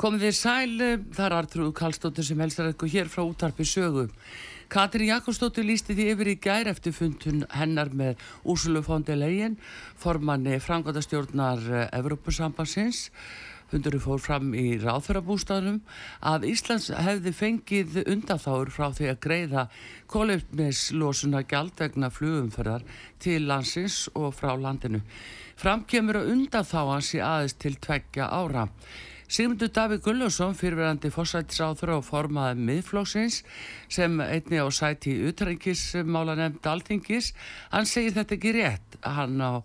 Komið þið sæl, það er Artrúð Kallstóttir sem helstar eitthvað hér frá útarpi sögu. Katri Jakobsdóttir lísti því yfir í gær eftir fundun hennar með Úrsulu Fondelegin, formanni frangandastjórnar Evrópusambansins. Fundurinn fór fram í ráðferðarbústafnum að Íslands hefði fengið undanþáur frá því að greiða kólefnislosuna gjald vegna flugumferðar til landsins og frá landinu. Framkemur að undanþáans í aðeins til tveggja ára. Sigmundur Davík Gullarsson, fyrirverandi fórsættisáþur og formaði miðflóksins sem einni á sæti utrækismála nefnd alþingis, hann segir þetta ekki rétt. Hann, á,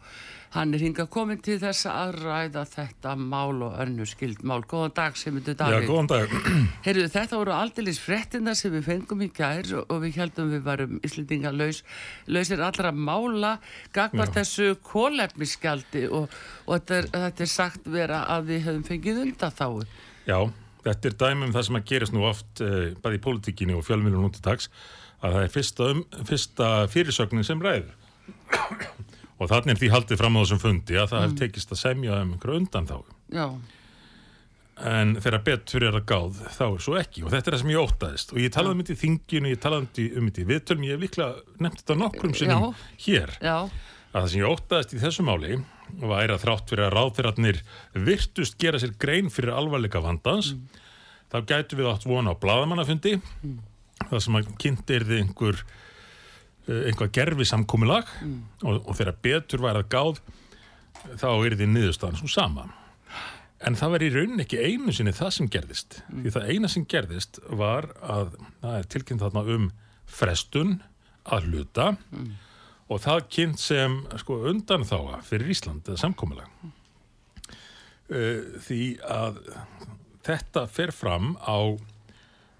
hann er hinga komin til þess að ræða þetta mál og önnu skild mál. Góðan dag Sigmundur Davík. Já, góðan dag. Heyrðu, þetta voru aldeilis frettina sem við fengum í gær og við heldum við varum Íslendinga laus, lausir allra mála gagvar þessu kólefniskjaldi og, og þetta, er, þetta er sagt vera að við hefum fengið undan þáu. Já, þetta er dæmum það sem að gerist nú oft eh, bæði í pólitíkinni og fjölmjölun út í dags að það er fyrsta, um, fyrsta fyrirsögnin sem ræður og þannig er því haldið fram á þessum fundi að það mm. hef tekist að semja um einhverju undan þá Já, en þegar betur er að gáð þá er svo ekki. Og þetta er það sem ég ótaðist og ég talaði um þetta í þinginu, ég talaði um þetta í- um viðtölum, ég hef líklega nefnt þetta nokkrum sinnum hér. Já, að það sem ég óttaðist í þessu máli væri að þrátt fyrir að ráðferðarnir virtust gera sér grein fyrir alvarleika vandans þá gætu við átt vona á bladamannafundi það sem að kynnt þið einhver einhvað gerfi samkomulag og, og þegar betur væri að gáð þá er þið niðurstaðan svo sama. En það var í rauninni ekki einu sinni það sem gerðist. Því það eina sem gerðist var að það er tilkynnt þarna um frestun að hluta og það kynnt sem sko, undan þáa fyrir Ísland eða samkomulag. Uh, því að þetta fer fram á,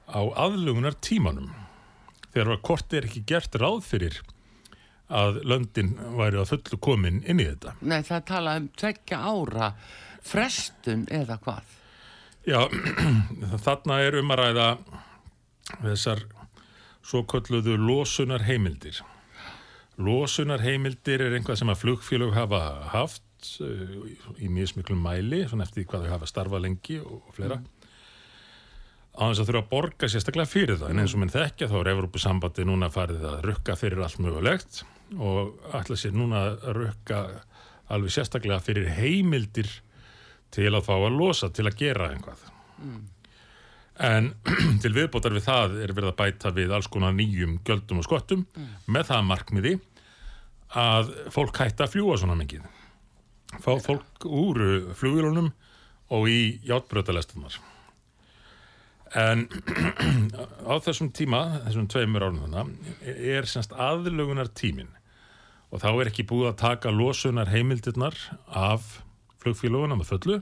á aðlugunar tímanum þegar að kort er ekki gert ráð fyrir að löndin væri að fullu komin inn í þetta nei það tala um tveggja ára frestun eða hvað. Já, þarna er um að ræða þessar svo kolluðu losunar heimildir. Losunar heimildir er einhvað sem að flugfélög hafa haft uh, í mjög smiklum mæli, svona eftir hvað þau hafa starfað lengi og, og fleira. Á þess að þurfa að borga sérstaklega fyrir það, en eins og minn þekkja þá er Evrópusambandi núna farið að rukka fyrir allt mögulegt og ætla sér núna að rukka alveg sérstaklega fyrir heimildir til að fá að losa, til að gera einhvað. En til viðbótar við það er verið að bæta við alls konar nýjum gjöldum og skottum með það markmiði að fólk hætta að fljúa svona mikið. Fá fólk úr flugvílunum og í játbröðalestunar. En á þessum tíma, þessum tveimur árunum þannig, er semst aðlugunar tímin og þá er ekki búið að taka losunar heimildirnar af flugfélagunum að fullu.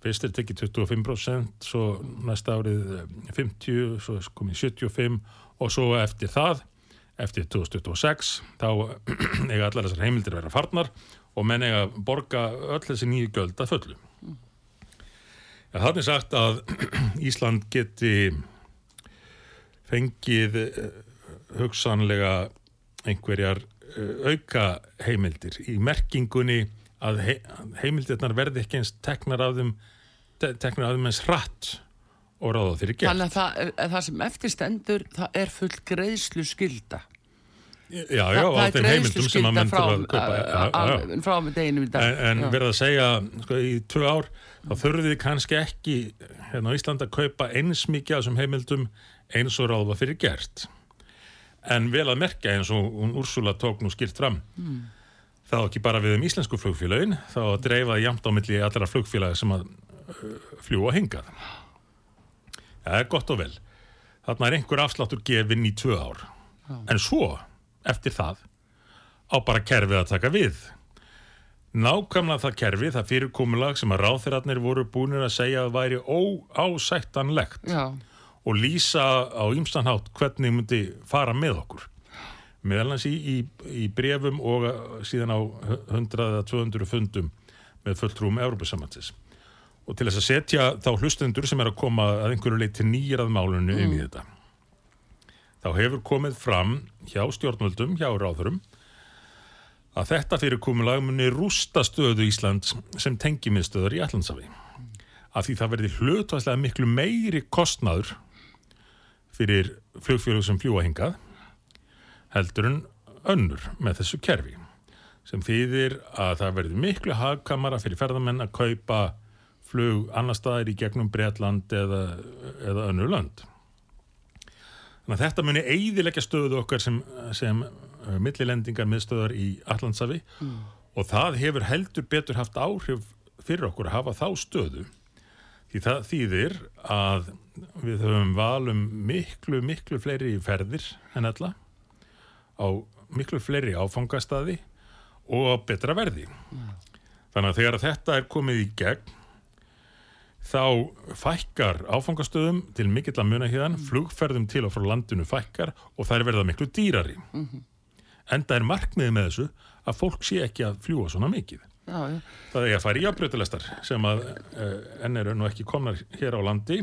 Fyrst er tekið 25%, svo næsta árið eh, 50, svo er komið 75 og svo eftir það, eftir 2026, þá eiga allar þessar heimildir að vera farnar og menn eiga að borga öll þessi nýju göld að fullu. Það er sagt að Ísland geti fengið eh, hugsanlega einhverjar eh, auka heimildir í merkingunni að he heimildirnar verði ekki eins teknar af þeim te teknar af þeim eins hratt og ráða þeirri gert. Þannig að það, að það sem eftirstendur, það er full greiðslu skilda. Já, já, á þeim heimildum sem að menn þurfa að kaupa. Já, já, já. Frá með deginum í dag. En, en Já. verða að segja, sko, í tvö ár, þá þurfið þið kannski ekki hérna á Íslandi að kaupa eins mikið af þessum heimildum eins og ráða fyrir gert. En vel að merkja eins og hún Úrsula tók nú skýrt fram, þá ekki bara við um íslensku flugfélagin, þá að dreifa jamt á milli allra flugfélagi sem að uh, fljúa hingað. Það er gott og vel. Þarna er einhver afsláttur gefinn í tvö ár. En svo, eftir það, á bara kerfið að taka við. Nákvæmlega það kerfi, það fyrirkomulag sem að ráþeirarnir voru búinir að segja að væri óásættanlegt og lýsa á ýmstanhátt hvernig myndi fara með okkur. Meðal hans í, í, í brefum og síðan á 100 eða 200 fundum með fulltrúum Európa-sambandsins. Og til þess að setja þá hlustendur sem er að koma að einhverju leiti nýjirað málunni inn í þetta. Þá hefur komið fram hjá stjórnvöldum, hjá ráðurum, að þetta fyrirkomulag muni rústa stöðu Íslands sem tengimiðstöður í Allandsafi. Af því það verði hlutvæslega miklu meiri kostnaður fyrir flugfélög sem fljúa hingað heldur en önnur með þessu kerfi sem þýðir að það verði miklu hagkamara fyrir ferðamenn að kaupa flug annar staðir í gegnum Breitland eða, eða önnur lönd. Þannig að þetta muni eidilegja stöðu okkar sem, sem uh, millilendingar miðstöðar í Allandsafi og það hefur heldur betur haft áhrif fyrir okkur að hafa þá stöðu. Því það þýðir að við höfum valum miklu, miklu fleiri ferðir en alla á miklu fleiri áfangastadi og á betra verði. Þannig að þegar þetta er komið í gegn þá fækkar áfangastöðum til mikill að muna hérna, flugferðum til og frá landinu fækkar og það er verða miklu dýrari. Enda er markmiðið með þessu að fólk sé ekki að fljúa svona mikið. já, já. Það er að fara í jafnbreytalestar sem að uh, enn eru nú ekki komnar hér á landi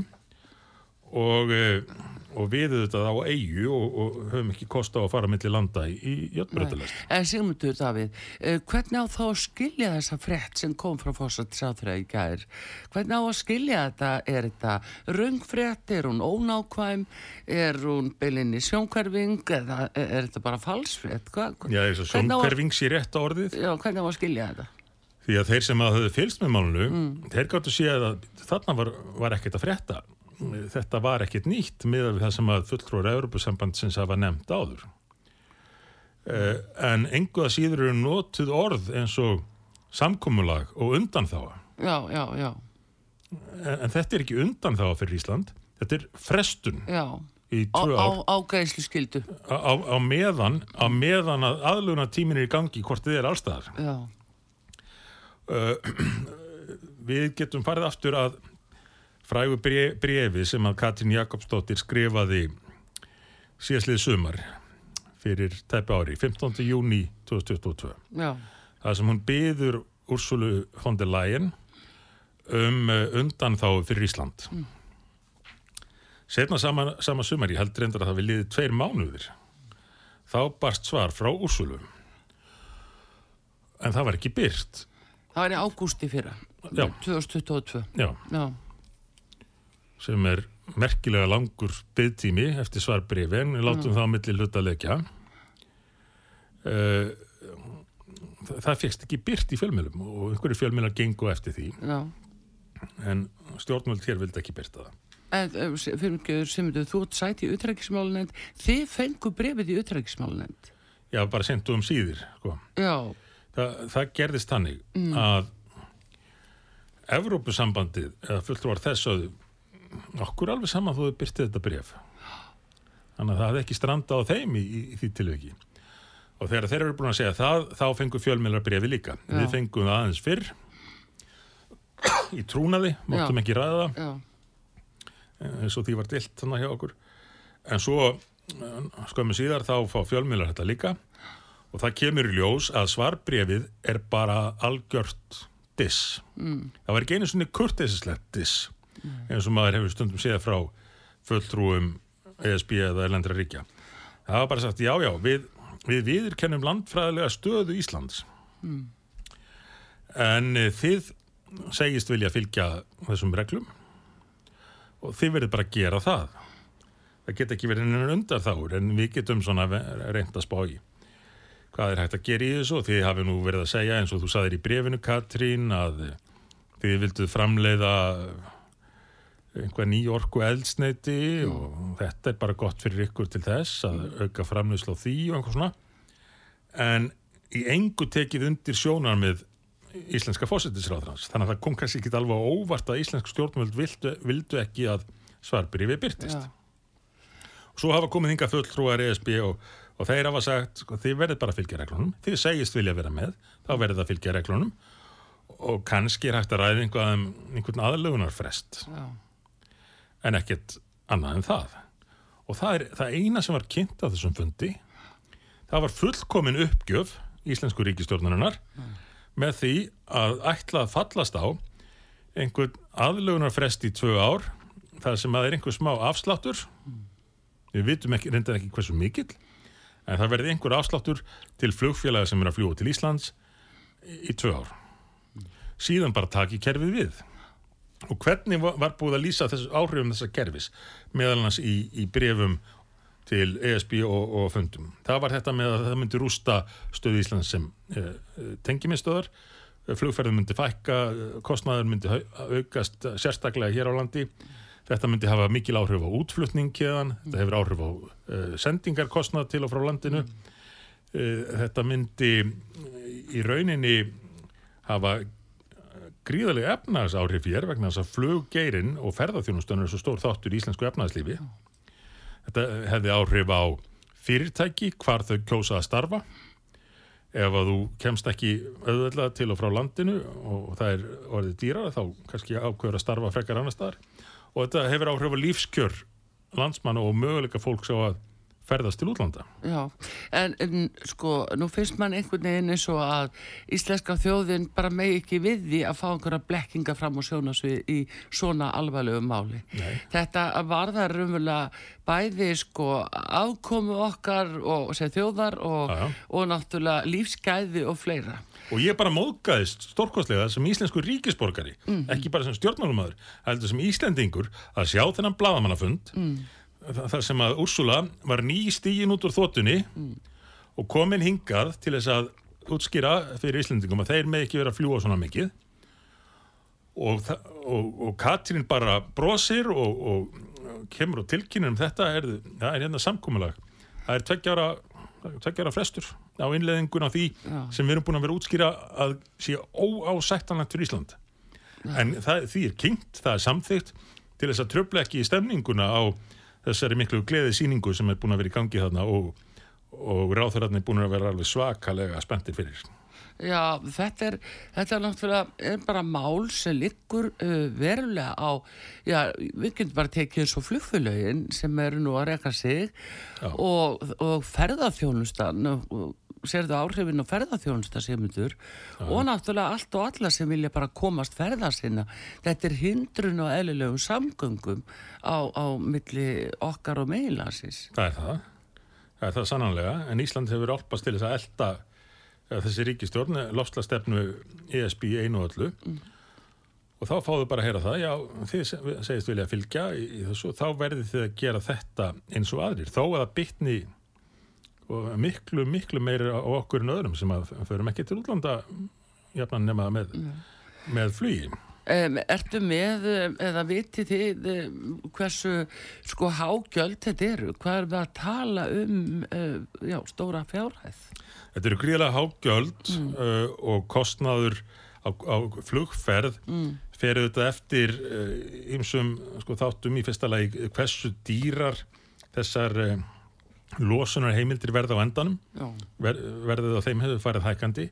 og, uh, og við þetta á eigu og, og höfum ekki kosta á að fara milli landa í, jafnbreytalestar. En Sigmundur Davíð, uh, hvernig á þá að skilja þessa frétt sem kom frá fórsættisáþra í gær? Hvernig á að skilja þetta? Er þetta röngfrétt? Er hún ónákvæm? Er hún beilinni sjónkverfing? Eða er, er þetta bara hva- Já, þess að að- sjónkverfing sé rétt á orðið Já, hvernig á að skilja þetta? því að þeir sem að höfðu fylgst með málunu Mm. þeir gáttu séð að þarna var, var ekkert að frétta þetta var ekkert nýtt með það sem að fulltrúar Europasambandsins hafa nefnt áður. Uh, en engu að síður eru notuð orð eins og samkomulag og undanþáa Já, já, já, en, en þetta er ekki undanþáa fyrir Ísland þetta er frestun já. í Á, gæslu skildu. á, á, á meðan á meðan að aðluna tímin er í gangi hvort þið er allstaðar Já, við getum farið aftur að frægu bre- brefi sem að Katrín Jakobsdóttir skrifaði síðastlið sumar fyrir tæpi ári, 15. júni 2022. já, Það sem hún byður Úrsulu von der Leyen um undan þá fyrir Ísland. Setna sama, sama sumar, ég held reyndar að það við liðið tveir mánuðir. Þá barst svar frá Úrsulu. En það var ekki byrt. það var í ágústi fyrra, Já. 2022. Já. Sem er merkilega langur byggtími eftir svarbrifi en við látum það á milli hluta leikja. Uh, það fegst ekki byrt í fjölmjölum og einhverju fjölmjölar gengu eftir því. Já. en stjórnvöld hér vildi ekki byrta það. En eh, fyrir mikið Sigmundur, þú sætt í utrækismálunend, þið fengu brefið í utrækismálunend. já, bara sendu um síðir sko. Já, það, það gerðist þannig að Evrópusambandið eða fulltrúar þess að okkur alveg saman þú hefur byrtið þetta bref þannig að það hefði ekki stranda á þeim í, í, í því tilviki. Og þegar þeir eru búin að segja það þá fengur fjölmjölar brefi líka. Já. við fengum það aðeins fyrr í trúnaði, máttum Já. ekki ræða eins og því var dilt þannig hjá okkur. En svo eh, skömmu síðar þá fá fjölmiðlar þetta líka. Og það kemur í ljós að svarbrefið er bara algjört diss. Mm. það var ekki einu svona kurtesislegt diss eins og maður hefur stundum séð frá fulltrúum ESB eða erlendra ríkja. Það var bara sagt já já við, við viðurkennum landfræðilega stöðu Íslands. En eh, þið segist vilja fylgja þessum reglum og þið verður bara að gera það. Það get ekki verið enn undar þáur en við getum svona reynd að spá í hvað er hægt að gera í þessu og þið hafi nú verið að segja eins og þú saðir í brefinu Katrín að þið vilduð framleiða einhver ný orku eldsneiti og þetta er bara gott fyrir ykkur til þess að auka framleiðslu á því og einhver svona. En í engu tekið undir sjónar með íslenska fósættisráðrans þannig að það kom kannski ekki alveg óvart að íslensk stjórnvöld vildu, vildu ekki að svarbrifi byrtist já. Svo hafa komið hinga fulltrúar ESB og, og þeir hafa sagt, sko, þið verðið bara að fylgja reglunum, þið segist vilja vera með, þá verðið að fylgja reglunum. Og kannski er hægt að ræða einhvað um einhvern aðlugunarfrest Já. En ekkert annað en það. Og það er það eina sem var kynnt á þessum fundi, það var fullkomin uppgjöf Íslensku ríkistjórnarinnar með því að ætla að fallast á einhvern aðlugunarfrest í tvö ár, það sem að er einhver smá afsláttur, við vitum ekki, reyndar ekki hversu mikill, en það verði einhver afsláttur til flugfélaga sem er að fljúa til Íslands í tvö ár. Síðan bara taki kerfið við. Og hvernig var búið að lýsa þessu áhrifum þessa kerfis meðal hans í, í brefum til ESB og, og fundum. Það var þetta með að það myndi rústa stöðu Íslands sem uh, tengimistöðar, flugferðum myndi fækka, eh, kostnaður myndi aukast sérstaklega hér á landi. Þetta myndi hafa mikil áhrif á útflutning hérðan, þetta hefur áhrif á uh, sendingarkostnað til og frá landinu. Uh, þetta myndi eh, í rauninni hafa gríðarlega efnagsáhrif hér vegna þess að fluggeirinn og ferðarþjónustönnur er svo stór þáttur í íslensku efnagslífi. Þetta hefði áhrif á fyrirtæki, hvar þau kjósa að starfa. Ef að þú kemst ekki auðvitað til og frá landinu og það er orðið dýrar þá kannski ákveður að starfa frekar annar staðar. Og þetta hefur áhrif á lífskjör landsmanna og möguleika fólks á að ferðast til útlanda. Já, en, en sko, nú finnst mann einhvern veginn eins og að íslenska þjóðin bara megi ekki við því að fá einhverja blekkinga fram og sjónasvið í svona alvarlegu máli. Nei. Þetta varðar raunverulega bæði sko afkomu okkar og sem þjóðar og, og náttúrulega lífsgæði og fleira. Og ég bara móðgæðist stórkostlega sem íslensku ríkisborgari, ekki bara sem stjórnmálumæður, heldur sem íslendingur að sjá þennan bladamannafund, mm. Þar sem að Úrsula var ný stígin út úr þóttunni og komin hingað til þess að útskýra fyrir íslendingum að þeir með ekki vera að fljúa svona mikið. Og, og, og Katrín bara brosir og, og kemur og tilkynir um þetta er, það er hérna samkúmulag það er tveggjara tveggjara frestur á innleðingun á því Já. sem við erum búin að vera útskýra að sé óásættanlegt fyrir Ísland. En það, því er kynnt, það er samþygt til þess að tröfla ekki í stemninguna á þessari miklu gleði síningu sem er búin að vera í gangi þarna og, og ráþurarnir búin að vera alveg svakalega spenntir fyrir Já, þetta er, þetta er náttúrulega er bara mál sem liggur uh, verulega á, já, við getum bara tekið svo flugfélögin sem eru nú að reka sig Já. og, og ferðarþjónustan og, og sérðu áhrifin og ferðarþjónusta semundur og náttúrulega allt og alla sem vilja bara komast ferða sinna. Þetta er hindrun og eðlilegum samgöngum á, á milli okkar og meilansins. Það er það. Það er það sannanlega, en Ísland hefur álpast til þess að elda þessi ríkistjórn, lofslastefnu ESB einu og öllu. Og þá fáðu bara að heyra það, já, þið se- segist vilja fylgja í, í þessu, þá verðið þið að gera þetta eins og aðrir, þó að það bytni og miklu, miklu meiri á okkur en öðrum sem að förum ekki til útlanda jafnan nema með, með flugi. Ertu með, eða vitið þið hversu sko hágjöld þetta eru? Hvað er við að tala um já, stóra fjárhæð? Þetta eru gríðlega hágjöld uh, og kostnaður á, á flugferð mm. fer auðvitað eftir ymsum sko, þáttum í fyrsta lagi hversu dýrar þessar losunar heimildir verða á endanum. Ver, verðið á þeim hefur farið hækandi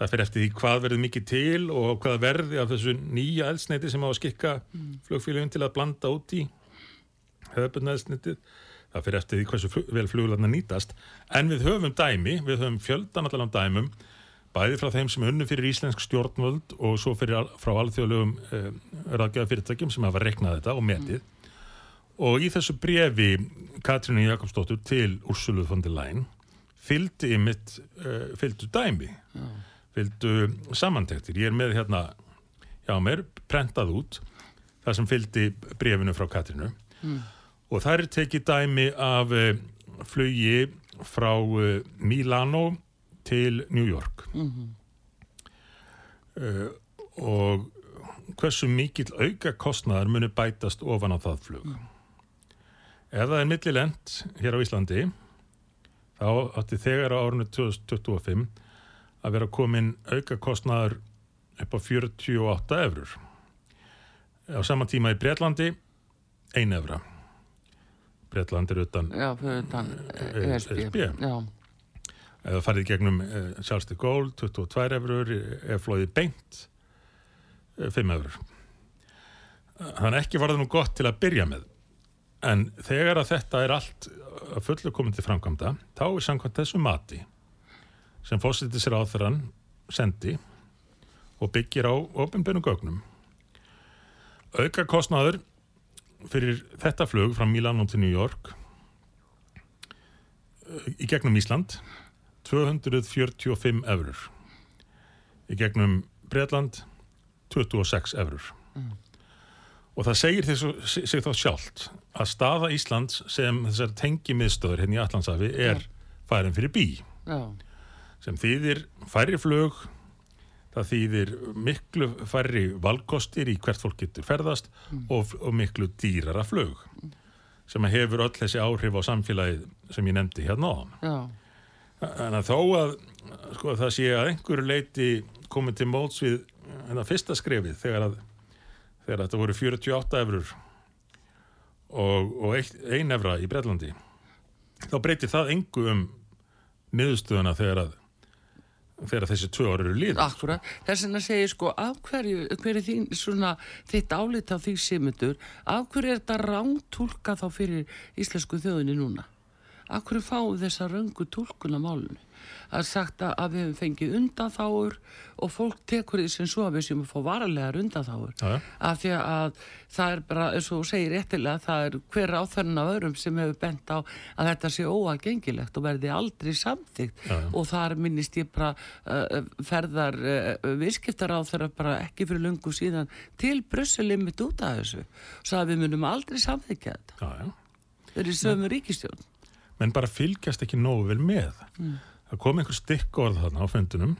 það fer eftir því hvað verður mikið til og hvað verði af þessu nýja eldsneiti sem á að skikka mm. flugfélagin til að blanda út í höfbunna eldsneitið það fer eftir því hversu flug, vel fluglarna nýtast. En við höfum dæmi, við höfum fjöldan allan dæmum bæði frá þeim sem unnu fyrir íslensk stjórnvöld og svo fyrir, frá alþjóðlegum eh, ráðgjöða fyrirtækjum sem hafa reiknað þetta og metið og í þessu brefi Katrínu Jakobsdóttur til Ursulu von der Leyen fylgdu ymitt uh, fylgdu dæmi fylgdu samantektir ég er með hérna hjá mér, prentað út það sem fylgdi brefinu frá Katrínu. Og það er tekið dæmi af uh, flugi frá uh, Milano til New York. Uh, og hversu mikill auka kostnaðar muni bætast ofan á það flug ef það er millilend hér á Íslandi þá átti þegar á árunni 2025 að vera komin auka kostnaður upp á 48 eurur á sama tíma í Breitlandi 1 evra. Breitland er utan Já, utan ESB. ESB. Já, eða farið gegnum uh, Charles de Gaulle 22 eurur, eða flóðið beint uh, 5 eurur þannig ekki var það nú gott til að byrja með en þegar að þetta er allt að fullu komin til framkvæmda þá er samkvæmt þessu mati sem fósitið sér áþrann sendi og byggir á ofinbjörnum gögnum auka kostnaður fyrir þetta flug frá Milano til New York eh, í gegnum Ísland 245 eurur í gegnum Breitland 26 eurur og það segir sig þá sjálft að staða Íslands sem þessar tengimiðstöður hérna í Allandsafi er færin fyrir bí já, sem þýðir færri flug það þýðir miklu færri valkostir í hvert fólk getur ferðast og, og miklu dýrara flug sem hefur öll þessi áhrif á samfélagið sem ég nefndi hérna á En að þó að sko, það sé að einhverju leiti komið til móts við en fyrsta skrefið þegar að þegar þetta voru 48 efrur og, og ein efra í Breitlandi þá breytir það engu um niðurstöðuna þegar að þegar þessi tvö orður eru líð akkurat. Þess vegna segir sko, af hverju, hver er þín, svona, þitt álit á því simundur, af hverju er þetta rántúlka þá fyrir íslensku þjóðinni núna? Af hverju við þessa röngu túlkun á málunni? Það er sagt að, við hefum fengið undanþáur og fólk tekur því sem svo að við séum að fá varalegar undanþáur. Af því að það er bara, eins og segir réttilega, það er hver áþörn af öðrum sem hefur bent á að þetta sé óagengilegt og verði aldrei samþygt Já, já. og þar minnist ég bara uh, ferðar uh, viðskiptar á þeirra bara ekki fyrir lungu síðan til Brussel ymmit út af þessu. Svo að við munum aldrei samþykja þetta. Já, já. þeir eru sömu ríkistjórn menn bara fylgjast ekki nógu vel með. Það kom einhver stikkorð þarna á fundunum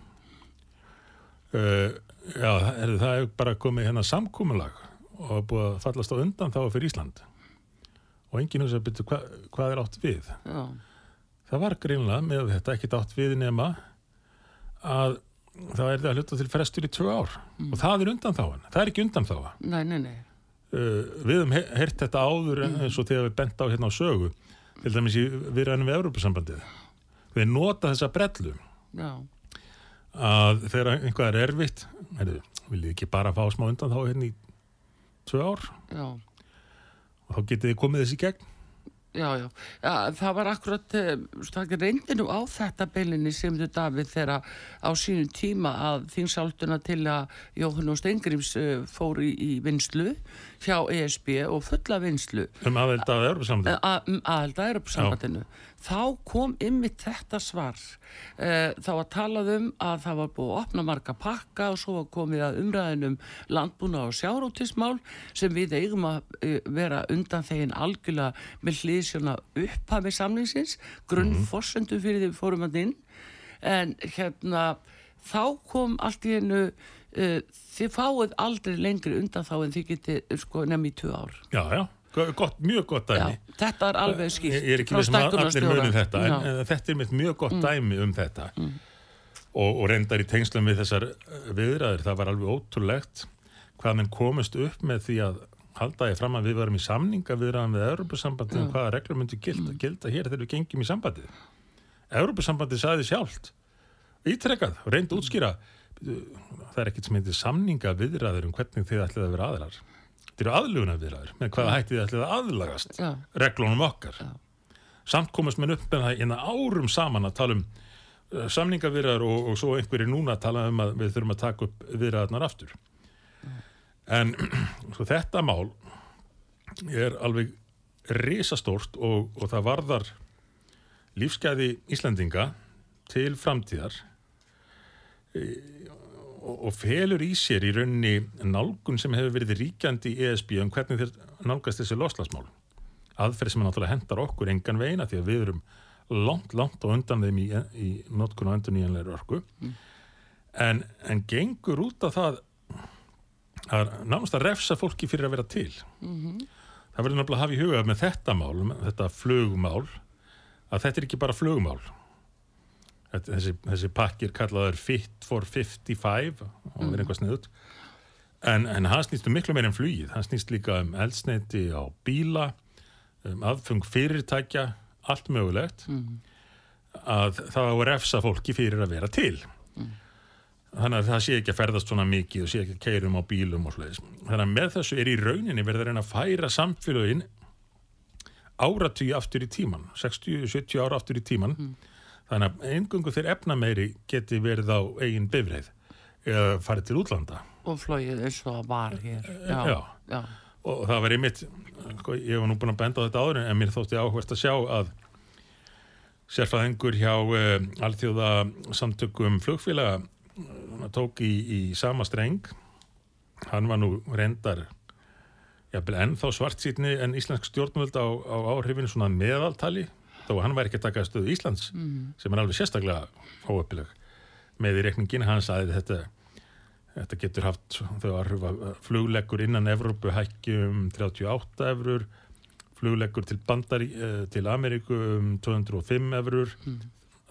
uh, já, er, það er bara komið hérna samkúmulag og búið að fallast á undan þá fyrir Ísland. Og enginn hugsa að byrja hva, hvað er átt við? Já, það var greinlega með þetta ekkert átt við nema að það er það að hluta til frestur í tvö ár. Og það er undanþáan, það er ekki undanþáa nei, nei, nei. Uh, við höfum he- heyrt þetta áður en eins og þegar við bent á hérna á sögu til dæmis í viðræðinu við Európa-sambandið við nota þessa brellu. Já, að þegar einhvað er erfitt heyrðu, viljið ekki bara fá smá undan þá hérna í tvö ár? Já. Og þá getið þið komið þessi gegn? Já, já, já, það var akkurat, eh, það reyndi nú á þetta beilinni sem þú Davíð þegar á sínum tíma að þingsáltuna til að Jóhann og Steingrims uh, fór í, í vinslu hjá ESB og fulla vinslu um aðelda að Europasambandinu þá kom ymmit þetta svar. Uh, þá var talað um að það var búið að opna marga pakka og svo var komið að umræðinum landbúna og sjárótismál sem við eigum að uh, vera undan þegin algjörlega með hlýðsjóna upphafi samlingsins grunnforsendu fyrir því við fórum að inn. En hérna þá kom allt í hennu uh, þið fáið aldrei lengri undan þá en þið getið sko nefn í tvö ár. Já, já, gott, mjög gott Já, dæmi. þetta er alveg skýrt. Ég er ekki veist að allir munið þetta en, Já. Mm. en þetta er mitt mjög gott dæmi um þetta. Og, og reyndar í tengslum við þessar eh, viðræður, það var alveg ótrúlegt hvað menn komist upp með því að halda ég fram að við varum í samninga viðræðan við Europasambandið um hvaða reglur myndi gilda, Mm. gilda hér þegar við gengjum í sambandið. Europasambandið sagði sjálft ítrekkað að útskýra það er ekkert sem heitir samninga viðræður um hvernig þið ætlið að vera aðilar þetta eru aðluguna viðræður með hvaða hætti þið ætlið að aðlagast Já. reglunum okkar. Samt komast menn upp með það innan árum saman að tala um uh, samningavirðar og, og svo einhverjir núna að tala um að við þurfum að taka upp viðræðarnar aftur. En svo þetta mál er alveg risastórt og, og það varðar lífsgæði Íslandinga til framtíðar. E, og, felur í sér í rauninni nálgun sem hefur verið ríkjandi í ESB um hvernig þeir nálgast þessi loslasmál aðferð sem náttúrulega hendar okkur engan veina því að við erum langt, langt og undan þeim í, í notkun og endur nýjanleiri orku en, en gengur út af það að nánast að refsa fólki fyrir að vera til. Það verður náttúrulega að hafa í huga með þetta mál, með þetta flugmál að þetta er ekki bara flugmál þessi, þessi pakkir kallaður Fit for 55 og það er einhvað sniðut en, en hann snýst um miklu meir en flugið. Hann snýst líka um eldsneiti á bíla um aðfung fyrirtækja, allt mögulegt, að það á að refsa fólki fyrir að vera til. Þannig að það sé ekki að ferðast svona mikið og sé ekki að keirum á bílum og sliðis. Þannig að með þessu er í rauninni verið að reyna að færa samfélagin áratugji aftur í tíman, 60-70 ára aftur í tíman. Þannig að eingungu þeir efna meiri geti verið á eigin bifreið eða farið til útlanda. og flóið eins og var hér já, Já. já. og það var einmitt sko, ég var nú búin að benda á þetta áður en mér þótti áhverst að sjá að sérfæðingur hjá uh, alþjóða samtökum flugfélaga tók í, í sama streng hann var nú reyndar jafnvel ennþá svartsýtni en íslensk stjórnvöld á, á áhrifinu svona meðaltali þó að hann væri ekki að taka stöðu Íslands sem er alveg sérstaklega óöpileg með í reikningin hans að þetta Þetta getur haft þau að flugleggur innan Evrópu hækki um 38 eurur, flugleggur til bandari, eh, til Ameríku um 205 eurur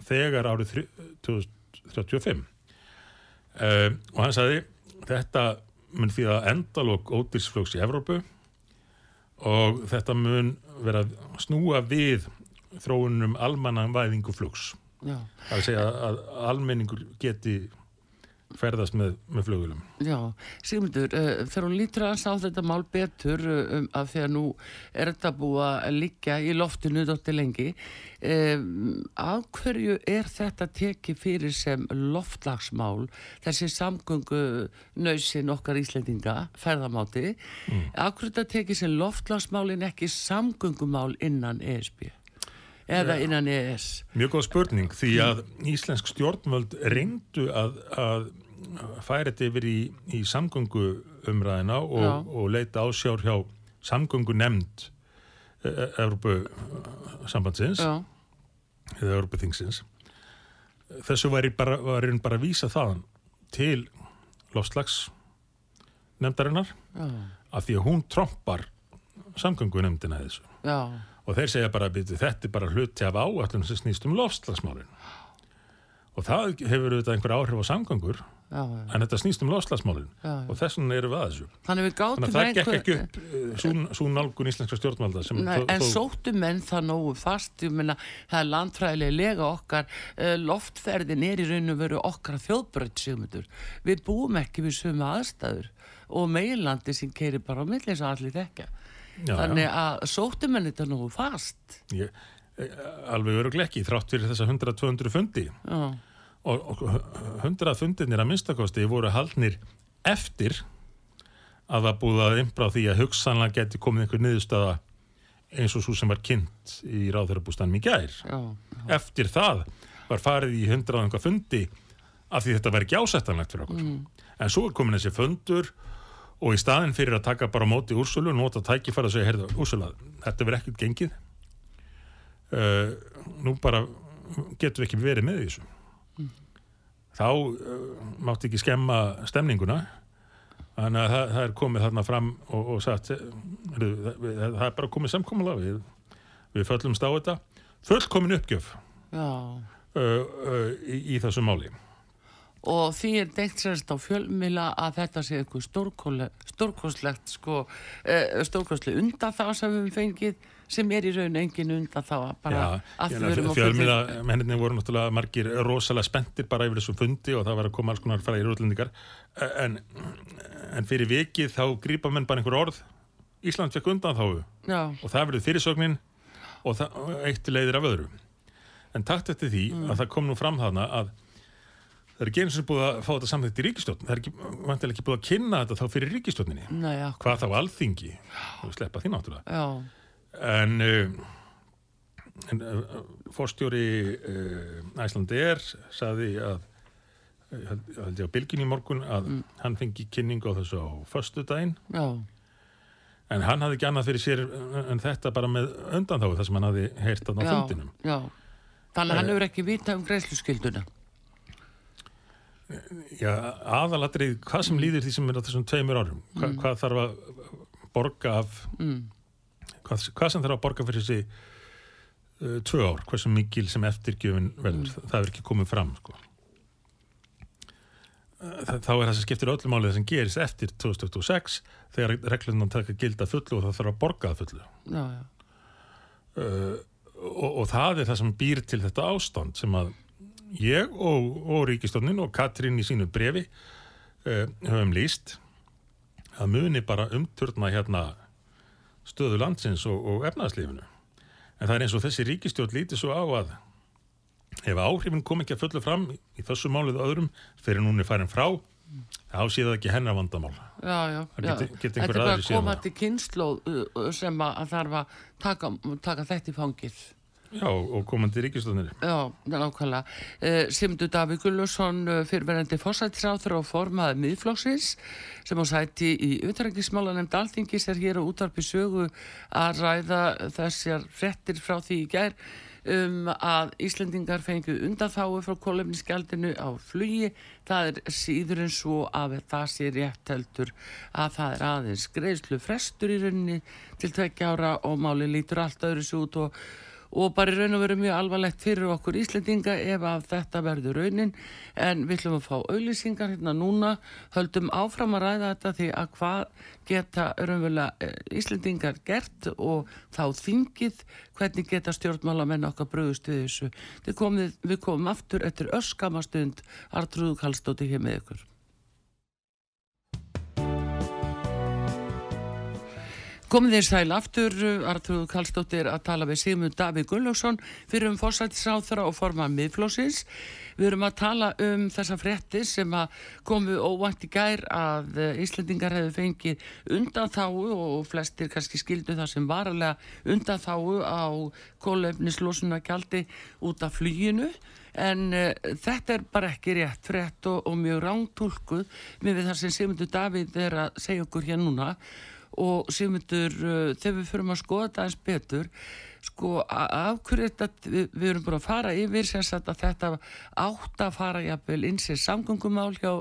þegar árið þrjú- 2035. Uh, og hann sagði, þetta mun því að endalók ódýrsflugs í Evrópu og þetta mun vera snúa við þróunum almannanvæðingu flugs. já. Að segja að almenningur geti ferðast með, með flugulum. Já, Sigmundur, uh, þegar hún lítur að á þetta mál betur uh, um, að því að nú er þetta búið að liggja í loftinu dóttir lengi um, af hverju er þetta tekið fyrir sem loftlagsmál þessi samgöngu nöysin okkar Íslendinga, ferðamáti af hverju þetta tekið sem loftlagsmálin ekki samgöngumál innan ESB eða innan E ES Mjög góð spurning því að íslensk stjórnvöld reyndu að, að færa þetta yfir í, í samgöngu umræðina og, og leita ásjár hjá samgöngu nefnd Európu sambandsins Já, eða Európu þingsins. Þessu var raun bara að vísa þaðan til lofslags nefndarinnar já, af því að hún trompar samgöngu nefndina þessu. já, og þeir segja bara að þetta er bara hluti af áallum sem snýst um lofslagsmálin og það hefur auðvitað einhver áhrif á samgöngur já, já. en þetta snýst um já. og þess vegna erum við að þessu Þannig þannig að það gekk ekki upp svo, svo nálgun íslenska stjórnvalda Nei, en þó- sóttu menn það nógu fast, ég meina, það er landfræðilega lega okkar, uh, loftferðin er í raun og veru okkar þjóðbrönd. Við búum ekki við sömu aðstæður og meilandi sem keirir bara á milli eins og allir þekka. Já, Þannig að sóttu menn þetta nógu fast. Ég, eh, alveg öruglega ekki þrátt fyrir þessa 100-200 fundi. Já, og, og 100 fundirnir að minnstakosti voru haldnir eftir að það búið að imbra á því að hugsanlega geti komið einhver niðurstaða eins og svo sem var kynnt í ráðherrabústanum í gær. Já, eftir það var farið í 100 og einhver fundi af því þetta væri ekki ásættanlegt fyrir okkur. En svo er komin þessi fundur og í staðin fyrir að taka bara móti Úrsulu nota tækifæra og segja, heyrðu, Úrsula þetta verið ekkert gengið. Uh, nú bara getur við ekki verið með í þessu. Þá uh, mátti ekki skemma stemninguna. Þannig að það, það er komið þarna fram og, og sagt heyrðu, það, það, er bara komið samkomulega við, við föllumst á þetta. Fullkomin uppgjöf uh, í, í þessu máli Og því er deikt sérst á fjölmila að þetta sé eitthvað stórkostlegt, sko, uh, stórkostleg undan þá sem við fengið sem er í raun engin undan þá bara að við erum á fjölmila menninni voru náttúrulega margir rosalega spenntir bara yfir þessum fundi og það var að koma alls konar fræðir útlendingar. En, en fyrir vikið þá grípa menn bara einhver orð. Ísland fekk undan Já, og það verður fyrirsögnin og það, eitt leiðir af öðru. En takt eftir því Mm. að það kom nú fram þarna að það er ekki eins og búið að fá þetta samþýtt í ríkistjórn það er ekki, vantilega ekki búið að kynna þetta þá fyrir já, hvað þá alþingi? Og sleppa því náttúrulega. En, uh, en uh, fórstjóri Æslandi er saði að held ég á bylgin í morgun að hann fengi kynningu á þessu á föstudaginn. Já, en hann hafði ekki annað fyrir sér en þetta bara með undanþáu þar sem hann hafði heyrt á fundinum. já. Þannig að hann hefur ekki vitað um greiðsluskilduna. Aðalatrið, hvað sem líður því sem er á þessum tveimur árum Hva, hvað þarf að borga af Mm. hvað, hvað sem þarf að borga fyrir þessi uh, tvö ár, hversu mikil sem eftirgjöfin verður, það, það er ekki komið fram sko. Uh, það, þá er það sem skiptir öllu málið sem gerist eftir 2026 þegar reglunum taka gilda fullu og það þarf að borga fullu Já, já. uh, og, og það er það sem býr til þetta ástand sem að ég og, og Ríkistofnin og Katrín í sínu brefi uh, höfum líst að muni bara umturna hérna stöðu landsins og, og efnaðslífinu. En það er eins og þessi ríkistjórn lítið svo á að ef áhrifin kom ekki að fullu fram í þessu málið öðrum fyrir núni farin frá, þá sé það ekki hennar vandamál. Já, já, Það já. geti- geti Þetta er bara aðrir að séð koma til kynnslóð sem að að þarf að taka, taka þetta í fangið. Já, og komandi ríkistjórnir. Já, nákvæmlega. Uh, Simdur Davík Gullusson, uh, fyrirverandi fórsættisráþur og formaði miðflokksins sem á sæti í utrækismála nefnd alþingis er hér á útarpi sögu að ræða þessar frettir frá því í gær um að Íslendingar fengu undanþáu frá kólefnisgjaldinu á flugi. Það er síður en svo að það sé rétt heldur að það er aðeins greiðslu frestur í rauninni til tveggja ára og máli lítur allt öðru svo út og og bara raun og veru mjög alvarlegt fyrir okkur Íslendinga ef að þetta verður raunin en við ætlum að fá auðlýsingar hérna núna, höldum áfram að ræða þetta því að hvað geta raunverulega eh, Íslendingar gert og þá þingið hvernig geta stjórnmálamenn okkar bröðust við þessu. Komið, við komum aftur eftir öskamastund Artrúðu Kallstóti hér með ykkur. Komið þér sæl aftur, Artur Kallstóttir að tala við Sigmund Davíð Gunnlaugsson fyrir um fórsættisráþara og forman miðflósins. Við erum að tala um þessa fréttir sem komu óvænt í gær að eh, Íslendingar hefur fengið undanþáu og flestir kannski skildu það sem varalega undanþáu á kólefnislósuna gjaldi út af fluginu. En uh, þetta er bara ekki rétt frétt og, og mjög rántúlkuð með það sem Sigmundur Davíð er að segja okkur hér núna og Sigmundur, uh, þegar við förum að skoða þetta eins betur, sko, af hverju þetta, við, við erum bara að fara yfir sem sagt að þetta átt að fara jafnvel inn sér samgöngumál hjá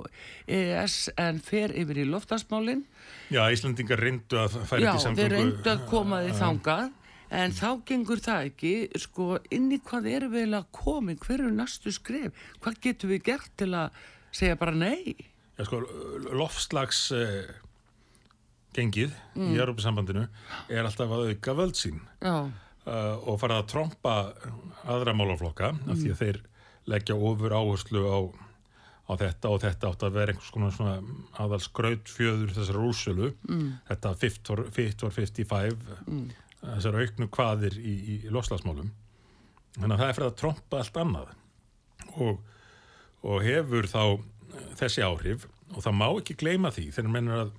EES en fer yfir í loftasmálin. Já, Íslandingar reyndu að færa Já, ekki samgöngu. þeir reyndu að koma því þangað, en þá gengur það ekki, sko, inn í hvað erum við eiginlega komin, hver eru næstu skref, hvað getum við gert til að segja bara nei? Já, sko, lofslags uh, gengið Mm. í Európa-sambandinu er alltaf að auka völd sín uh, og fara að trompa aðra málaflokka af því Mm. að þeir leggja ofur áherslu á, á þetta og þetta átt að vera einhvers konar svona aðal skrautfjöður þessar úrsölu mm. þetta fit for, fit for 55 mm. þessar auknu kvaðir í, í, í loslagsmálum þannig að það er fyrir að trompa allt annað og, og hefur þá þessi áhrif og það má ekki gleyma því þegar mennur að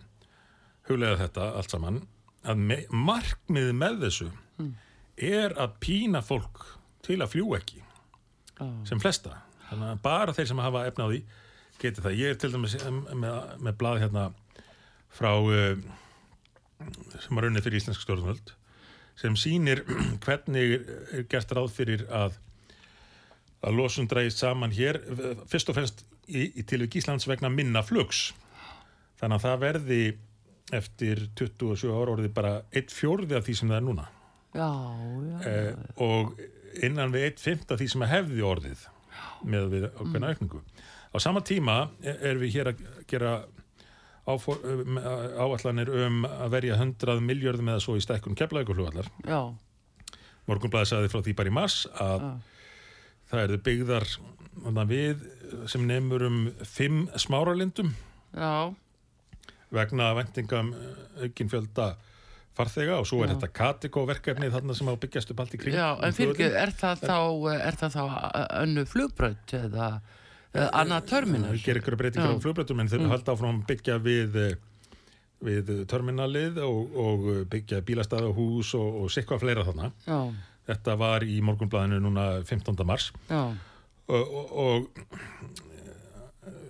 huglega þetta allt saman að me, markmið með þessu er að pína fólk til að fljúa ekki Já. sem flesta. Þannig að bara þeir sem hafa efna á því geti það, ég er til dæmis em- með, með blað hérna frá uh, sem var runnið fyrir íslensk stjórnvöld sem sýnir hvernig er gert ráð fyrir að að losun drægist saman hér eh, fyrst og fremst í, í tilvík Íslands vegna minna flugs. Þannig að það verði eftir 27 ára orðið bara eitt fjórði af því sem það er núna já, já. eh, og innan við eitt fimmt af því sem hefði orðið með við ákveðna aukningu. Á sama tíma er, er við hér að gera áfor, um, áallanir um að verja 100 miljörðum eða svo í stekkun keflaugurflugvallar. Morgunblæði sagði frá því bara í mars að Já. það eru byggðar við sem nefnur um fimm smáralindum Já, vegna vendingam aukin fjölda farþega og svo er Já. þetta Katiko verkefni þarna sem á að byggjast upp allt í kring. já, en um fyrir flugvöllinn. er það þá, er það þá önnu flugbraut eða, eða annað terminal? Það gerir ykkur breytingar Já. á flugbrötum en þeir mm. halda áfram að byggja við eh, við terminalið og, og byggja bílastæða hús og, og sikvað fleira þarna. Já, Þetta var í morgunblæðinu núna 15. mars og, og, eh,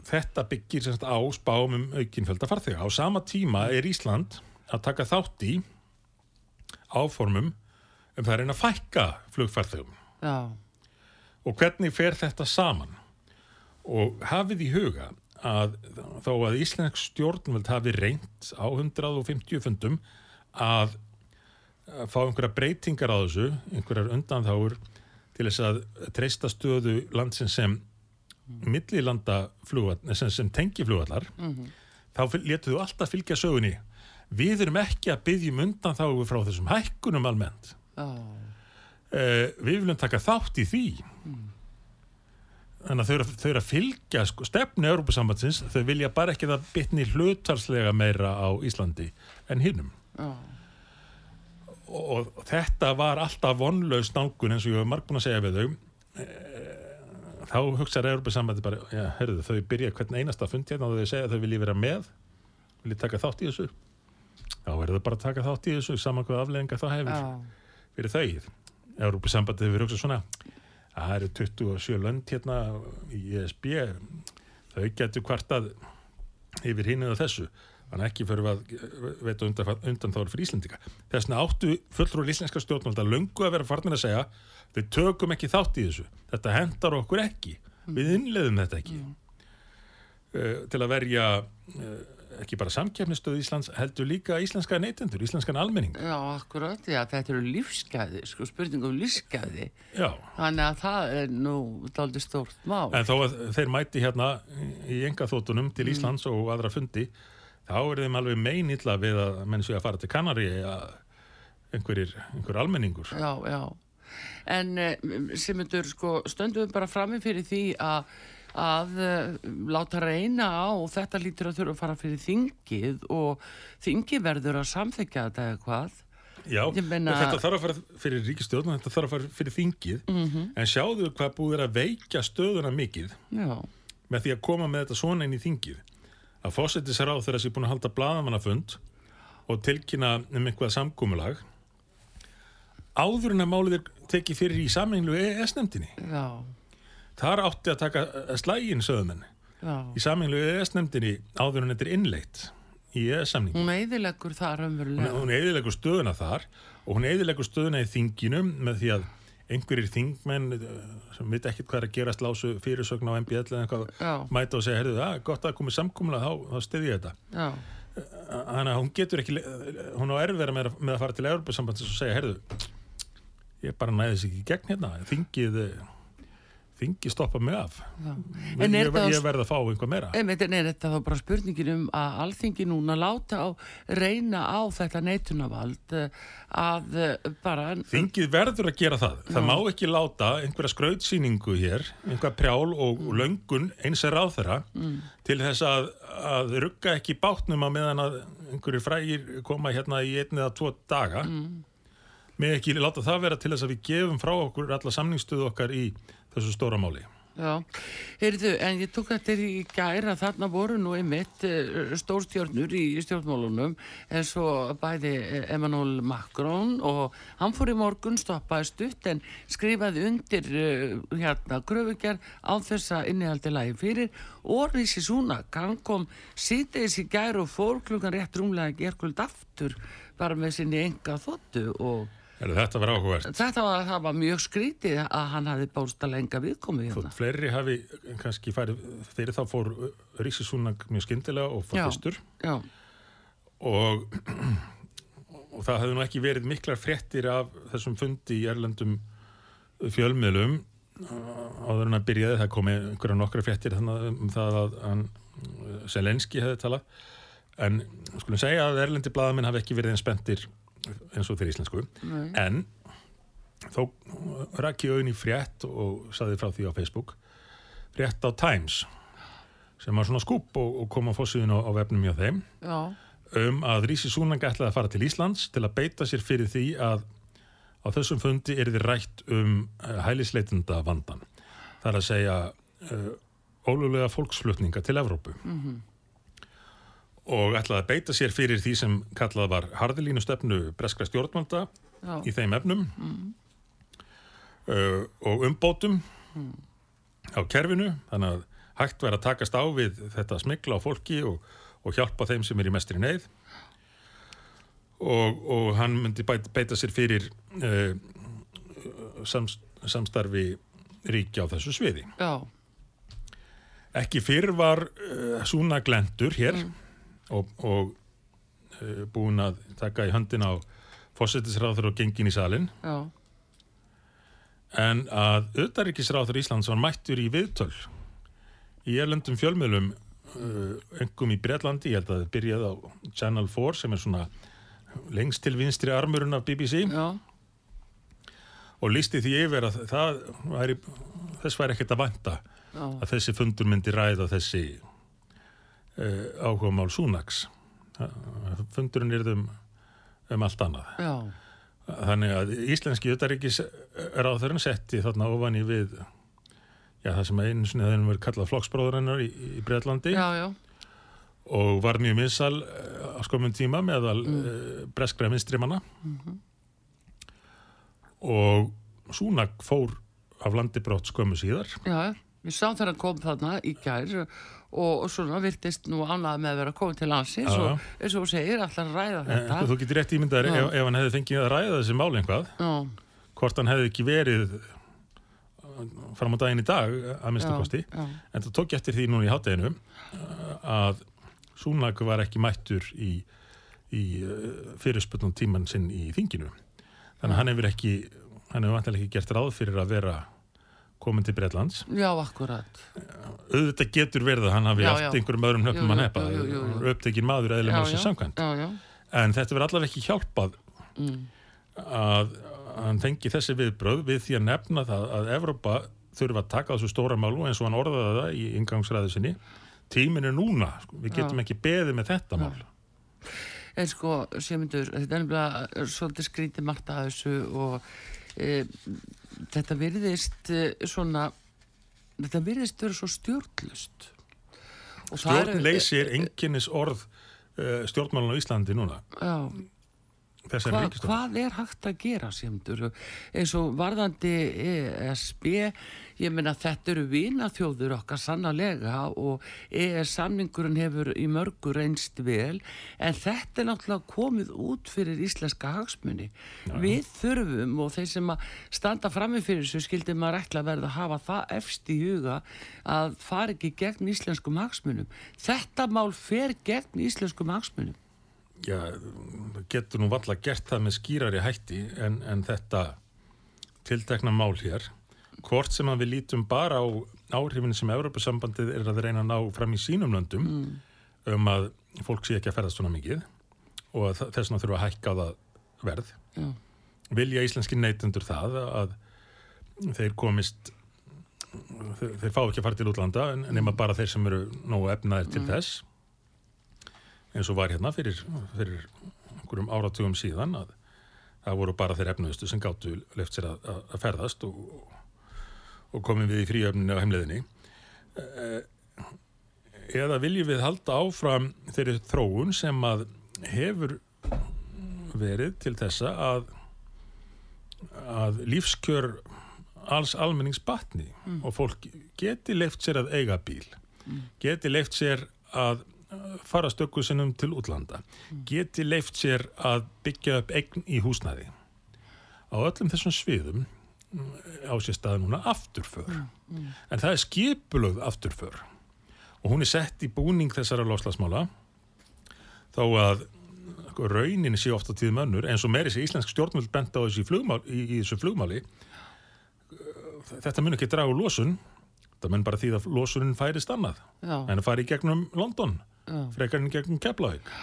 þetta byggir semst á spám um aukinfjölda farþega. Á sama tíma er Ísland að taka þátt í áformum um það að reyna að fækka flugfarþegum. já, Og hvernig fer þetta saman? Og hafið í huga að þó að Íslensk stjórnvöld hafi reynt á 150 fundum að fá einhverja breytingar á þessu, einhverjar undanþáur til þess að treysta stöðu landsins sem millilanda flugvall, sem, sem tengi flugvallar, þá letuðu alltaf fylgja sögunni. Við erum ekki að byggja um undanþáu frá þessum hækkunum almennt. Já, uh, við viljum taka þátt í því. Þannig að þau eru, þau eru að fylgja sko, stefni Európa-sambandsins, þau vilja bara ekki það bitni hlutarslega meira á Íslandi en hinnum Já, og, og þetta var alltaf vonlaus nálgun eins og ég hef marg búin að segja við þau. Eh, þá hugsaður Európa-sambandi bara, já, herðu, þau byrja hvern einasta fund hérna og þau segja að þau vilja vera með vilja taka þátt í þessu. Þá verður þau bara að taka þátt í þessu saman hvað afleðingar það hefur já, fyrir þau. Európa-sambandi hefur hugsað svona að það eru 27 lönd hérna í ESB þau getur kvartað yfir hinn eða þessu að ekki fyrir að veita undan, undan þá fyrir Íslendinga. Þess vegna áttu fulltrúar íslenska stjórnvalda löngu að vera farnir að segja við tökum ekki þátt í þessu. Þetta hendar okkur ekki. Við innleðum þetta ekki. Uh, til að verja uh, ekki bara samkeppnistöð Íslands heldur líka íslenska neytendur, íslenskan almenning. Já, akkurat, já, þetta eru lífsgæði, sko, spurning um lífsgæði. Já, Þannig að það er nú daldi stórt mál. En þó að þeir mæti hérna í enga þóttunum til Íslands og aðra fundi, þá er þeim alveg meinilla við að menn séu að fara til Kanari einhverjir, einhver almenningur. Já, já. En eh, sem myndur, sko, stöndum bara frammi fyrir því að að uh, láta reyna á og þetta lítur að þurfa að fara fyrir þingið og þingið verður að samþykja þetta eða hvað Já, og þetta þarf að fara fyrir ríkistjórn og þetta þarf að fara fyrir þingið, Mhm. en sjáðu hvað búið er að veikja stöðuna mikið Já, með því að koma með þetta svona inn í þingið. Að fósettis ráð þegar þessi búin að halda blaðamannafund og tilkynna um einhvað samkúmulag áður en að málið er tekið fyrir í samenglu EES-nefndinni. já, Þar átti að taka slægin sögðumenn já í saminglu EES-nefndinni áður en þetta er innleitt í EES-samning. Hún eiðilegur það Hún, raunverulega hún eðilegur stöðuna þar og hún eðilegur stöðuna í þinginum með því að einhverjir þingmenn eh, sem veit ekkert hvað er að gerast lásu fyrirsögn á MBL eða eitthvað mæta og segja, herðu það, gott að komið samkúmulega þá, þá stiði ég þetta. já, Þannig að hún getur ekki, hún á erfvera með, með að fara til Európa-sambandsins og segja, herðu, ég bara næði þess ekki gegn hérna, þingið, þingið stoppa mig af. Ég, ég, ég verð að fá einhvað meira. En er þetta þá bara spurningin um að alþingi núna láta á, reyna á þetta neitunavald eh, að eh, bara Þingið verður að gera það. Það má ekki láta einhverja skrautsýningu hér, einhverja prjál og mm. löngun eins er ráð þeirra til þess að, að rugga ekki bátnum á meðan að einhverjir frægir koma hérna í einn eða tvo daga. Mm. Með ekki láta það vera til þess að við gefum frá okkur alla samningstöðu okkar í þessu stóra máli. Já, heyrðu, en ég tók þetta í gæra þarna voru nú einmitt uh, stórstjórnur í stjórnmálunum eins og bæði eh, Emmanuel Macron og hann fór í morgun stoppaði stutt en skrifaði undir uh, hérna gröfugjær á þess að innihaldi lagi fyrir og Rísi Súnak, hann kom sýteis í gæra og fór klukkan rétt rúmlega gerkvöld aftur bara með sinni enga þóttu og Er þetta var áhugavert. þetta var, það var mjög skrítið að hann hafi bárst að lenga viðkomi hérna. Þótt fleiri hafi kannski farið, þeir þá fór Ríkisúnang mjög skyndilega og fór Já. fyrstur. Og, og það hefði nú ekki verið miklar fréttir af þessum fundi í erlendum fjölmiðlum uh, áður en að byrjaði, það komi einhverja nokkra þannig um það að hann, Selenski hefði talað en skulum segja að erlendi blaðamenn hafi ekki verið eins spendir eins og þeir íslensku Nei. en þó rak ég auðin í frétt og saði frá því á Facebook frétt á Times sem var svona skúp og, og kom á fórsíðun á, á vefnum hjá þeim já, um að Rísi Súnang ætlaði að fara til Íslands til að beita sér fyrir því að á þessum fundi er þið rætt um uh, hælisleitenda vandan. Það er að segja uh, ólulega fólksflutninga til Evrópu. Og ætlaði að beita sér fyrir því sem kallað var harðilínu stefnu breskra stjórnvalda já, í þeim efnum uh, og umbótum á kerfinu þannig að hægt væri að takast á við þetta smikla á fólki og, og hjálpa þeim sem er í mestri neyð. Og, og hann myndi beita, sér fyrir uh, samst, samstarfi ríkja á þessu sviði. já, Ekki fyrr var uh, Súna Glendur hér og, og uh, búin að taka í höndin á fósettisráður og gengin í salin já, en að auðaríkisráður Íslands var mættur í viðtöl í erlendum fjölmiðlum uh, engum í Breitlandi, ég held að það byrjaði á Channel 4 sem er svona lengst til vinstri armurinn af BBC já, og lísti því yfir að það væri, þess væri ekkert að vanta Já. að þessi fundur myndi ræða þessi áhuga mál Súnaks. Fundurinn er um, um allt annað. Já, Þannig að íslenski utaríkis ráðurinn setti þarna ofan í við já, það sem einu sinni þeim verið kallað flokksbróðurinnar í, í Breitlandi já, já, og var mjög minsal á skomum tíma meðal mm. breskra vinstrimanna. Og Súnak fór af landi brótt skömmu síðar. Já, við sáum þegar hann kom þarna í gær og, og svona virtist nú ánað með að vera komið til landsins Já, og eins og þú segir, allar að ræða en þetta. þú getur rétt ímyndaður Já. ef, ef hann hefði fengið að ræða þessi mál einhvað Já, hvort hann hefði ekki verið fram á daginn í dag að minnstu kosti. en það tók ég eftir því núna í hátteginu að Súnak var ekki mættur í, í fyrirspöldnum tíman sinn í þinginu. Þannig hann hefur ekki hann hefur vantilega ekki gert ráð fyrir að vera komin til Breitlands já, akkurat. auðvitað getur verið að hann hafi Já, haft já. einhverjum öðrum hnöppum að jú. upptekinn maður eða Já, já, samkvæmt. Já, já, en þetta verður allavega ekki hjálpað mm, að hann fengi þessi viðbröð við því að nefna það að Evrópa þurfa að taka þessu stóra málu eins og hann orðaði það í ingangsræðu sinni. Tímin er núna, sko. við getum ekki beðið með þetta mál. En sko, Sjömyndur, þetta er nefnilega svolítið skrítið margt að þessu og þetta virðist e, svona, þetta virðist vera svo stjórnlust. Stjórnleysi er enginnis orð uh, stjórnmálun á Íslandi núna Já, Hva, hvað er hægt að gera semdur eins og varðandi ESB ég meina þetta eru vinaþjóður okkar sannlega og ES samningurinn hefur í mörgur reynst vel en þetta er náttúrulega komið út fyrir íslenska hagsmunni við þurfum og þeir sem að standa frammi fyrir þessu skildi maður ætla að verða að hafa það efst í huga að fara ekki gegn íslenskum hagsmunum. Þetta mál fer gegn íslenskum hagsmunum Já, getur nú valla gert það með skýrari hætti en, en þetta tiltekna mál hér. Hvort sem að við lítum bara á áhrifin sem Európa-sambandið er að reyna að ná fram í sínum löndum um að fólk sé ekki að ferðast svona mikið og að þess vegna þurfa að hækka það verð. Já. vilja íslenski neytendur það að þeir komist þeir, þeir fá ekki að fara til útlanda nema bara þeir sem eru nógu efnaðir til þess eins og var hérna fyrir, fyrir einhverjum áratugum síðan að það voru bara þeir efnuðustu sem gáttu left sér að, að, að ferðast og, og komið við í fríöfninu á heimleðinni eða viljum við halda áfram þeirri þróun sem að hefur verið til þessa að að lífskjör alls almennings batni og fólk geti leift sér að eiga bíl geti leift sér að fara stökku sinnum til útlanda. Geti leift sér að byggja upp eign í húsnæði. Á öllum þessum sviðum mm, á sér staði núna afturför. En það er skipulögð afturför. Og hún er sett í búning þessara loslasmála þó að sko, raunin sé ofta tíðum önnur eins og meiri sé íslensk stjórnvöld benda á þessu í, flugmál, í, í þessu flugmáli. Þetta mun ekki draga úr losun. Það mun bara því að losunin færist annað Já. en að fara í gegnum London Já. frekar en í gegnum Keflavík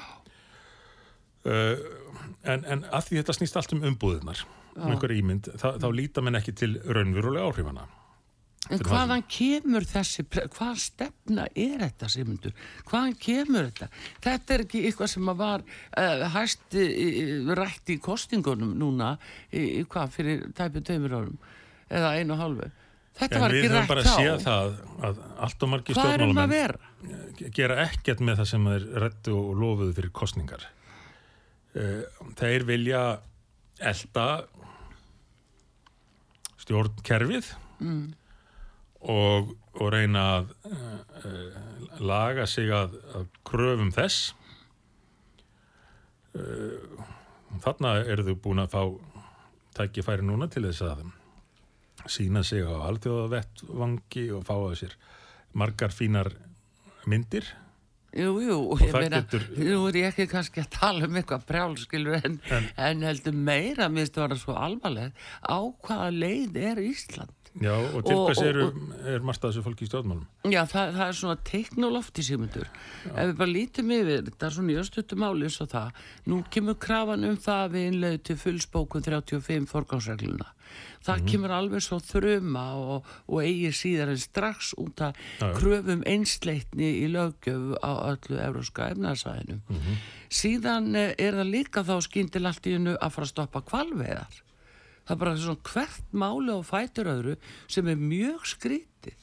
uh, en, en að því þetta snýst allt um umbúðirnar um einhverja ímynd, þá, þá líta menn ekki til raunverulega áhrifana En Fyrir hvaðan kemur þessi, pre- hvaða stefna er þetta, Sigmundur? Hvaðan kemur þetta? Þetta er ekki eitthvað sem var uh, hæst uh, rætt í kostingunum núna, í, í hvað, fyrir tæpu tveimur árum, eða einu og hálfu. Þetta en var við ekki höfum rætt bara þá. að sé það að allt og að stjórnmálamenn gera ekkert með það sem þeir rættu og lofuðu fyrir kostningar Eh, þeir vilja elda stjórnkerfið mm. og, og reyna að uh, laga sig að, að kröfum þess uh, þarna eru þau búin að fá tækifæri núna til þess að sína sig á alþjóðavettvangi og fá að sér margar fínar myndir Jú, jú, Og ég meina, getur- nú er ég ekki kannski að tala um eitthvað brjálskilur en, en, heldur meira, mér finnst það vera svo alvarleg, á hvaða leið er Ísland? Já, og til Og- hvers og- eru, er margt að þessu fólki í stjórnmálum? Já, það, það er svona teiknulofti símundur. Ef við bara lítum yfir, þetta er svona í östutu máli eins og það, nú kemur krafan um það að við innleiðu til fullsbókun 35 forgánsregluna. Það Mhm. kemur alveg svo þruma og, og eigi síðar en strax út að kröfum einsleitni í löggjöf á öllu európska efnarsæðinu. Mhm. Síðan eh, er það líka þá skýndil allt í hennu að fara að stoppa kvalveðar. Það er bara svona hvert máli og fætur öðru sem er mjög skrítið.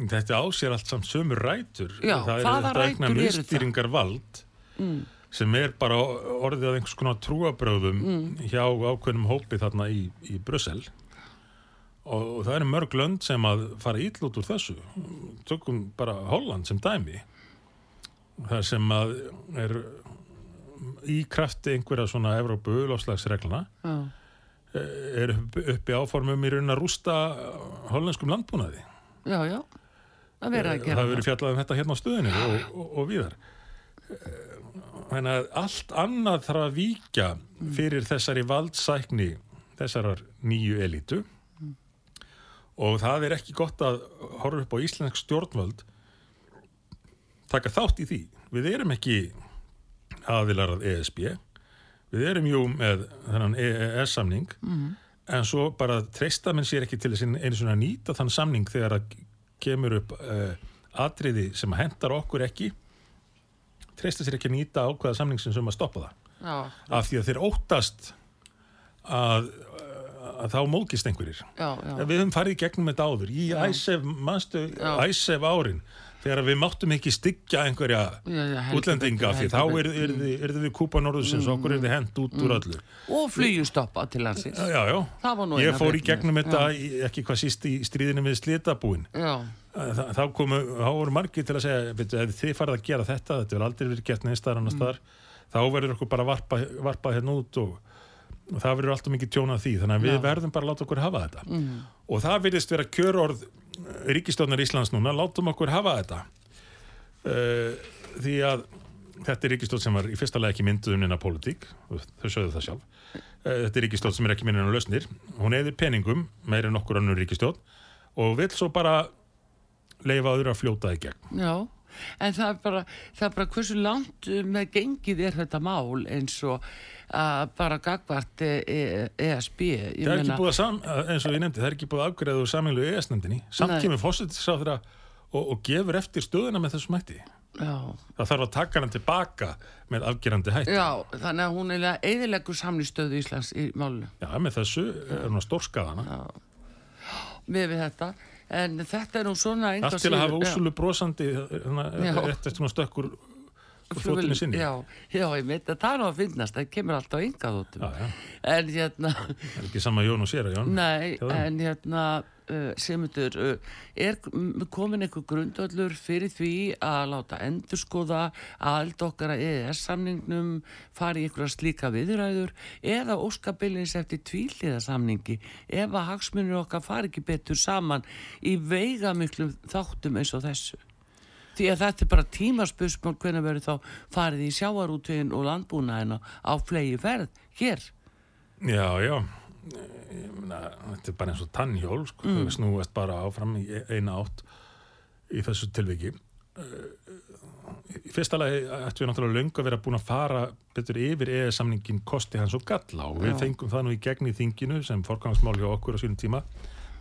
Þetta á sér allt samt sömu rætur. Já, það hvaða er rætur eru það? miðstýringar vald Mm. sem er bara orðið af einhvers konar trúabröðum Mm. hjá ákveðnum hópi þarna í, í Brussel og, og það eru mörg lönd sem að fara íll út úr þessu. Tökum bara Holland sem dæmi. Það sem að er í krafti einhverja svona Evrópu lofslagsregluna Já. Er upp- uppi áformum í raun að rústa hollenskum landbúnaði. Já, já, það verður að það gera hefur verið fjallað um þetta hérna á stöðinu og, og, og víðar. Þannig að allt annað þarf að víkja fyrir þessari valdsækni þessarar nýju elitu og það er ekki gott að horfa upp á íslensk stjórnvöld taka þátt í því. Við erum ekki aðilar að ESB við erum jú með þennan EES-samning en svo bara treysta menn sér ekki til þess einu svona nýta þann samning þegar að kemur upp uh, atriði sem hendar okkur ekki. Treysta sér ekki að nýta ákveða samningsin sem að stoppa það. Já, af því að þeir óttast að, að þá mókist einhverjir. Já, já, við höfum farið gegnum þetta áður. Í æsef árin þegar við máttum ekki styggja einhverja Já, já, útlendinga því þá betur. er, er, er, er við kúpa norðusins og okkur er þið hent út úr öllu. Og flugustoppa til landsins. já, ég fór í gegnum þetta ekki hvað síst í stríðinu við slitabúin. Þa, þá komu, þá voru margir til að segja ef þið farið að gera þetta, þetta vil aldrei verið gert neins staðar annars staðar, þá verður okkur bara varpa, varpa hérna út og, og það verður alltaf mikið tjónað því, þannig að við verðum bara að láta okkur hafa þetta. Og það virðist vera kjörorð ríkistofnar Íslands núna, látum okkur hafa þetta. Uh, því að þetta er ríkistofn sem var í fyrsta lega ekki mynduð um neina pólitík, þau sögðu það sjálf. Uh, þetta er ríkistofn sem er ekki myndin á lausnir. Hún eðir peningum, meir en okkur annur ríkistofn og vill svo bara leifa öðru að fljóta í gegn. Já. En það er bara, það er bara hversu langt uh, með gengið er þetta mál eins og að bara gagvart e e ESB. Ég það er ekki búið að, sam, eins og ég nefndi, það er ekki búið að afgreða úr saminglu ES-nefndinni, samt Nei. kemur fósittisráðra og, og gefur eftir stöðuna með þessum hætti. Já, Það þarf að taka hann tilbaka með afgerandi hætti. já, þannig að hún er eðilegur samlýstöðu Íslands í málinu. Já, með þessu er hún að stórskaðana. Við við þetta. En þetta er nú svona Allt til að hafa úsulu brosandi hérna, eftir svona stökkur fótinu sinni. Já, já, ég veit að það er að finnast, það kemur alltaf yngað út. En hérna, Það er ekki sama Jón og sér Jón. nei, en hérna, uh, Simundur, uh, er komin einhver grundvöllur fyrir því að láta endurskoða aðild okkar að EES-samningnum fari í einhverja slíka viðræður eða óskabilins eftir tvíliðasamningi ef að hagsmunir okkar fari ekki betur saman í veigamiklum þáttum eins og þessu. Því að þetta er bara tímaspörsmál hvernig verður þá farið í sjávarútvegin og landbúnaðina á flegi ferð hér. Já, já. Ég meina, þetta er bara eins og tannhjól, sko. Mm. Við snúast bara áfram í eina átt í þessu tilviki. Í fyrsta lagi ættum við náttúrulega löngu að vera búin að fara betur yfir EE-samningin kosti hans og galla og við Já. fengum það nú í gegn í þinginu sem forgangsmál hjá okkur á sínum tíma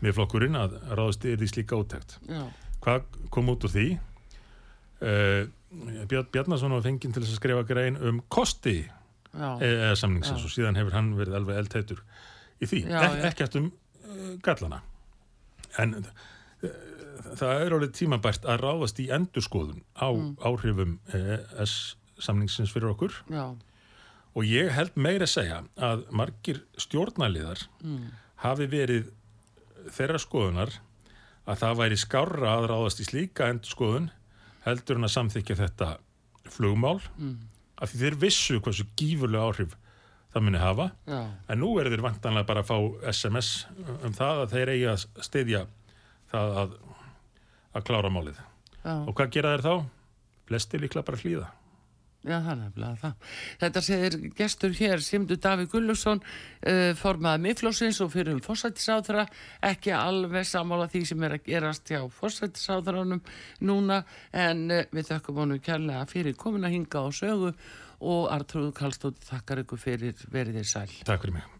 með flokkurinn að ráðast yfir því slíka útækt. Já, Hvað kom út úr því? Uh, Björn Bjarnason var fenginn til að skrifa grein um kosti eða samningsins Já. og síðan hefur hann verið alveg eldheitur í því, Já, Ek, ekkert um gallana en það er alveg tímabært að ráðast í endurskoðun á Mm. áhrifum ES samningsins fyrir okkur já, og ég held meira að segja að margir stjórnaliðar Mm. hafi verið þeirra skoðunar að það væri skárra að ráðast í slíka endurskoðun heldur en að samþykja þetta flugmál. Mm. af því þeir vissu hversu gífurlega áhrif það muni hafa. Já, en nú eru þeir vantanlega bara að fá SMS um það að þeir eigi að styðja það að, að klára málið. Já, og hvað gera þeir þá? Flestir líklega bara hlýða Já, það er nefnilega það. Þetta segir gestur hér, Simdu Davík Gullusson, uh, formaði miðflósins og fyrir um fórsættisáðra, ekki alveg samála því sem er að gerast hjá fórsættisáðranum núna, en uh, við þökkum honum kærlega fyrir komin að hinga á sögu og Artrúð Kallstótt þakkar ykkur fyrir veriðir sæl. Takk fyrir mig.